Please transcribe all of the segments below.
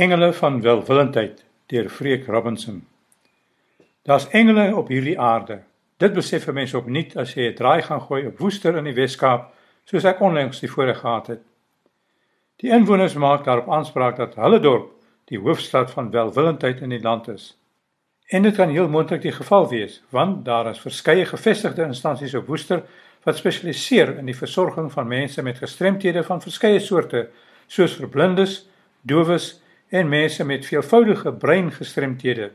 Engele van welwillendheid deur Freek Robinson. Daar's engele op hierdie aarde. Dit besef 'n mens opnuut as jy 'n draai gaan gooi op Woester in die Wes-Kaap, soos ek onlangs die voorreg gehad het. Die inwoners maak daarop aanspraak dat hulle dorp die hoofstad van welwillendheid in die land is. En dit kan heel moontlik die geval wees, want daar is verskeie gevestigde instansies op Woester wat spesialiseer in die versorging van mense met gestremthede van verskeie soorte, soos verblindes, dowes en mense met veelvoudige breingestremthede.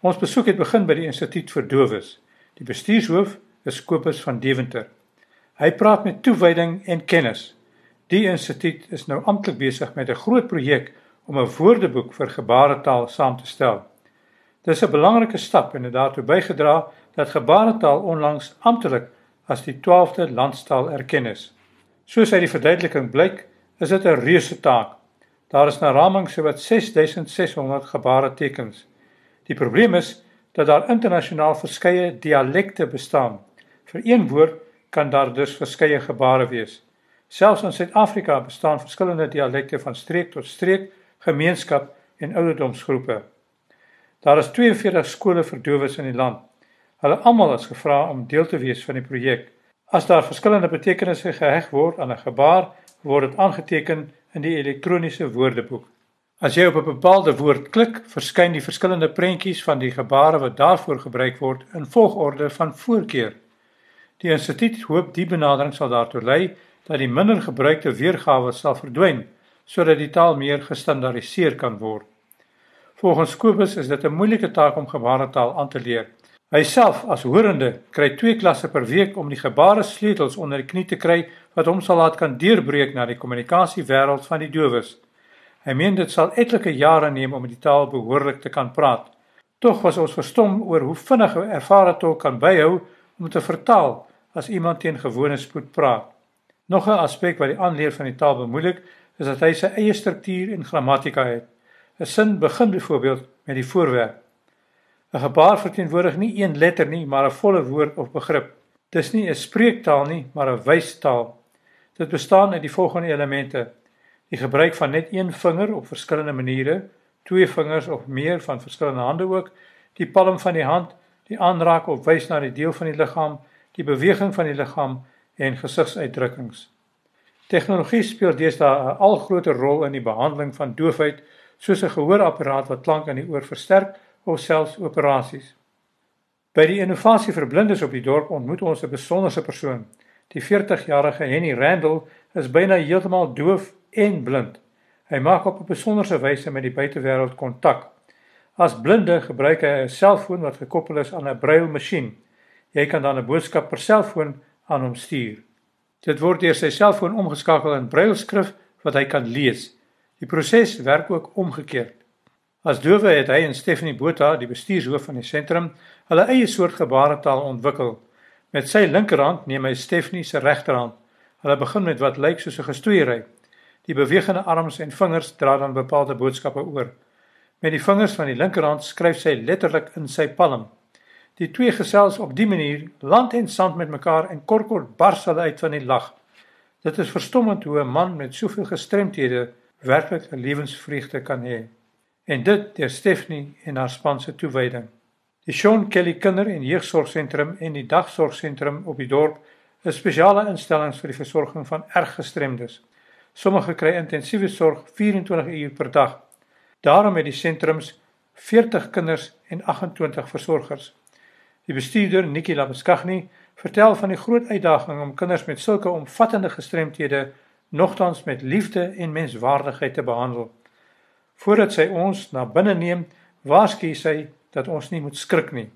Ons besoek het begin by die Instituut vir Dowes. Die bestuurshoof is Kobus van Deventer. Hy praat met toewyding en kennis. Die instituut is nou amptelik besig met 'n groot projek om 'n woordeboek vir gebaretaal saam te stel. Dis 'n belangrike stap en het daartoe bygedra dat gebaretaal onlangs amptelik as die 12de landstaal erken is. Soos uit die verduideliking blyk, is dit 'n reuse taak Daar is na raming sowat 6600 gebaretekens. Die probleem is dat daar internasionaal verskeie dialekte bestaan. Vir een woord kan daar dus verskeie gebare wees. Selfs in Suid-Afrika bestaan verskillende dialekte van streek tot streek, gemeenskap en ouderdomsgroepe. Daar is 42 skole vir dowes in die land. Hulle almal is gevra om deel te wees van die projek. As daar verskillende betekenisse geheg word aan 'n gebaar, word dit aangeteken in die elektroniese woordeboek. As jy op 'n bepaalde woord klik, verskyn die verskillende prentjies van die gebare wat daarvoor gebruik word in volgorde van voorkeur. Die instituut hoop die benadering sal daartoe lei dat die minder gebruikte weergawe sal verdwyn sodat die taal meer gestandaardiseer kan word. Volgens Kobus is dit 'n moeilike taak om gebaretaal aan te leer. Hy self as horende kry 2 klasse per week om die gebare sleutels onder die knie te kry wat hom sal laat kan deurbreek na die kommunikasiewêreld van die dowes. Hy meen dit sal etlike jare neem om die taal behoorlik te kan praat. Tog was ons verstom oor hoe vinnig 'n ervare tolk kan byhou om te vertaal as iemand teen gewone spoed praat. Nog 'n aspek wat die aanleer van die taal bemoeilik, is dat hy sy eie struktuur en grammatika het. 'n Sin begin byvoorbeeld met die voorwerp 'n Gebaar verteenwoordig nie een letter nie, maar 'n volle woord of begrip. Dis nie 'n spreektaal nie, maar 'n wystaal. Dit bestaan uit die volgende elemente: die gebruik van net een vinger op verskillende maniere, twee vingers of meer van verskillende hande ook, die palm van die hand, die aanraak of wys na die deel van die liggaam, die beweging van die liggaam en gesigsuitdrukkings. Tegnologie speel deesdae 'n al groter rol in die behandeling van doofheid, soos 'n gehoorapparaat wat klank in die oor versterk of selfs operasies. By die innovasie vir blindes op die dorp ontmoet ons 'n besonderse persoon. Die 40-jarige Henny Randall is byna heeltemal doof en blind. Hy maak op 'n besonderse wyse met die buitewêreld kontak. As blinde gebruik hy 'n selfoon wat gekoppel is aan 'n brailmasjien. Jy kan dan 'n boodskap per selfoon aan hom stuur. Dit word deur sy selfoon omgeskakel in brailskrif wat hy kan lees. Die proses werk ook omgekeerd. As dowe het hy en Stephanie Botha, die bestuurshoof van die sentrum, hulle eie soort gebaretaal ontwikkel. Met sy linkerhand neem hy Stephanie se regterhand. Hulle begin met wat lyk soos 'n gestoeiery. Die bewegende arms en vingers dra dan bepaalde boodskappe oor. Met die vingers van die linkerhand skryf sy letterlik in sy palm. Die twee gesels op dié manier land en sand met mekaar en kort bars hulle uit van die lag. Dit is verstommend hoe 'n man met soveel gestremthede werklik 'n lewensvreugde kan hê en dit deur Stephanie en haar span se toewyding. Die Sean Kelly Kinder- en Jeugsorgsentrum en die Dagsorgsentrum op die dorp is spesiale instellings vir die versorging van erg gestremdes. Sommige kry intensiewe sorg 24 uur per dag. Daarom het die sentrums 40 kinders en 28 versorgers. Die bestuurder, Nikki Labeskagni, vertel van die groot uitdaging om kinders met sulke omvattende gestremthede nogtans met liefde en menswaardigheid te behandel. Voordat sy ons na binne neem, waarsku sy dat ons nie moet skrik nie.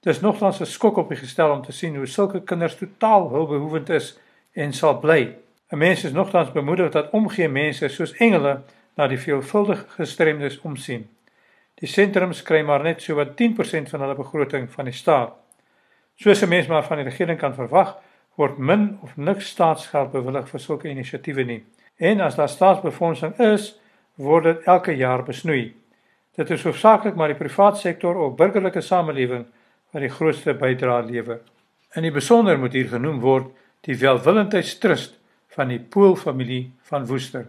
Dit is nogtans 'n skok op die gestel om te sien hoe sulke kinders totaal hulpbehoevend is en sal bly. 'n Mens is nogtans bemoedig dat omgee mense soos engele na die veelvuldige gestremdes omsien. Die sentrums kry maar net so wat 10% van hulle begroting van die staat. Soos 'n mens maar van die regering kan verwag, word min of niks staatsgeld bewillig vir sulke inisiatiewe nie. En as daar staatsbefondsing is, word dit elke jaar besnoei. Dit is hoofsaaklik maar die private sektor of burgerlike samelewing wat die grootste bydrae lewer. In die besonder moet hier genoem word die welwillendheidstrust van die Pool familie van Woester.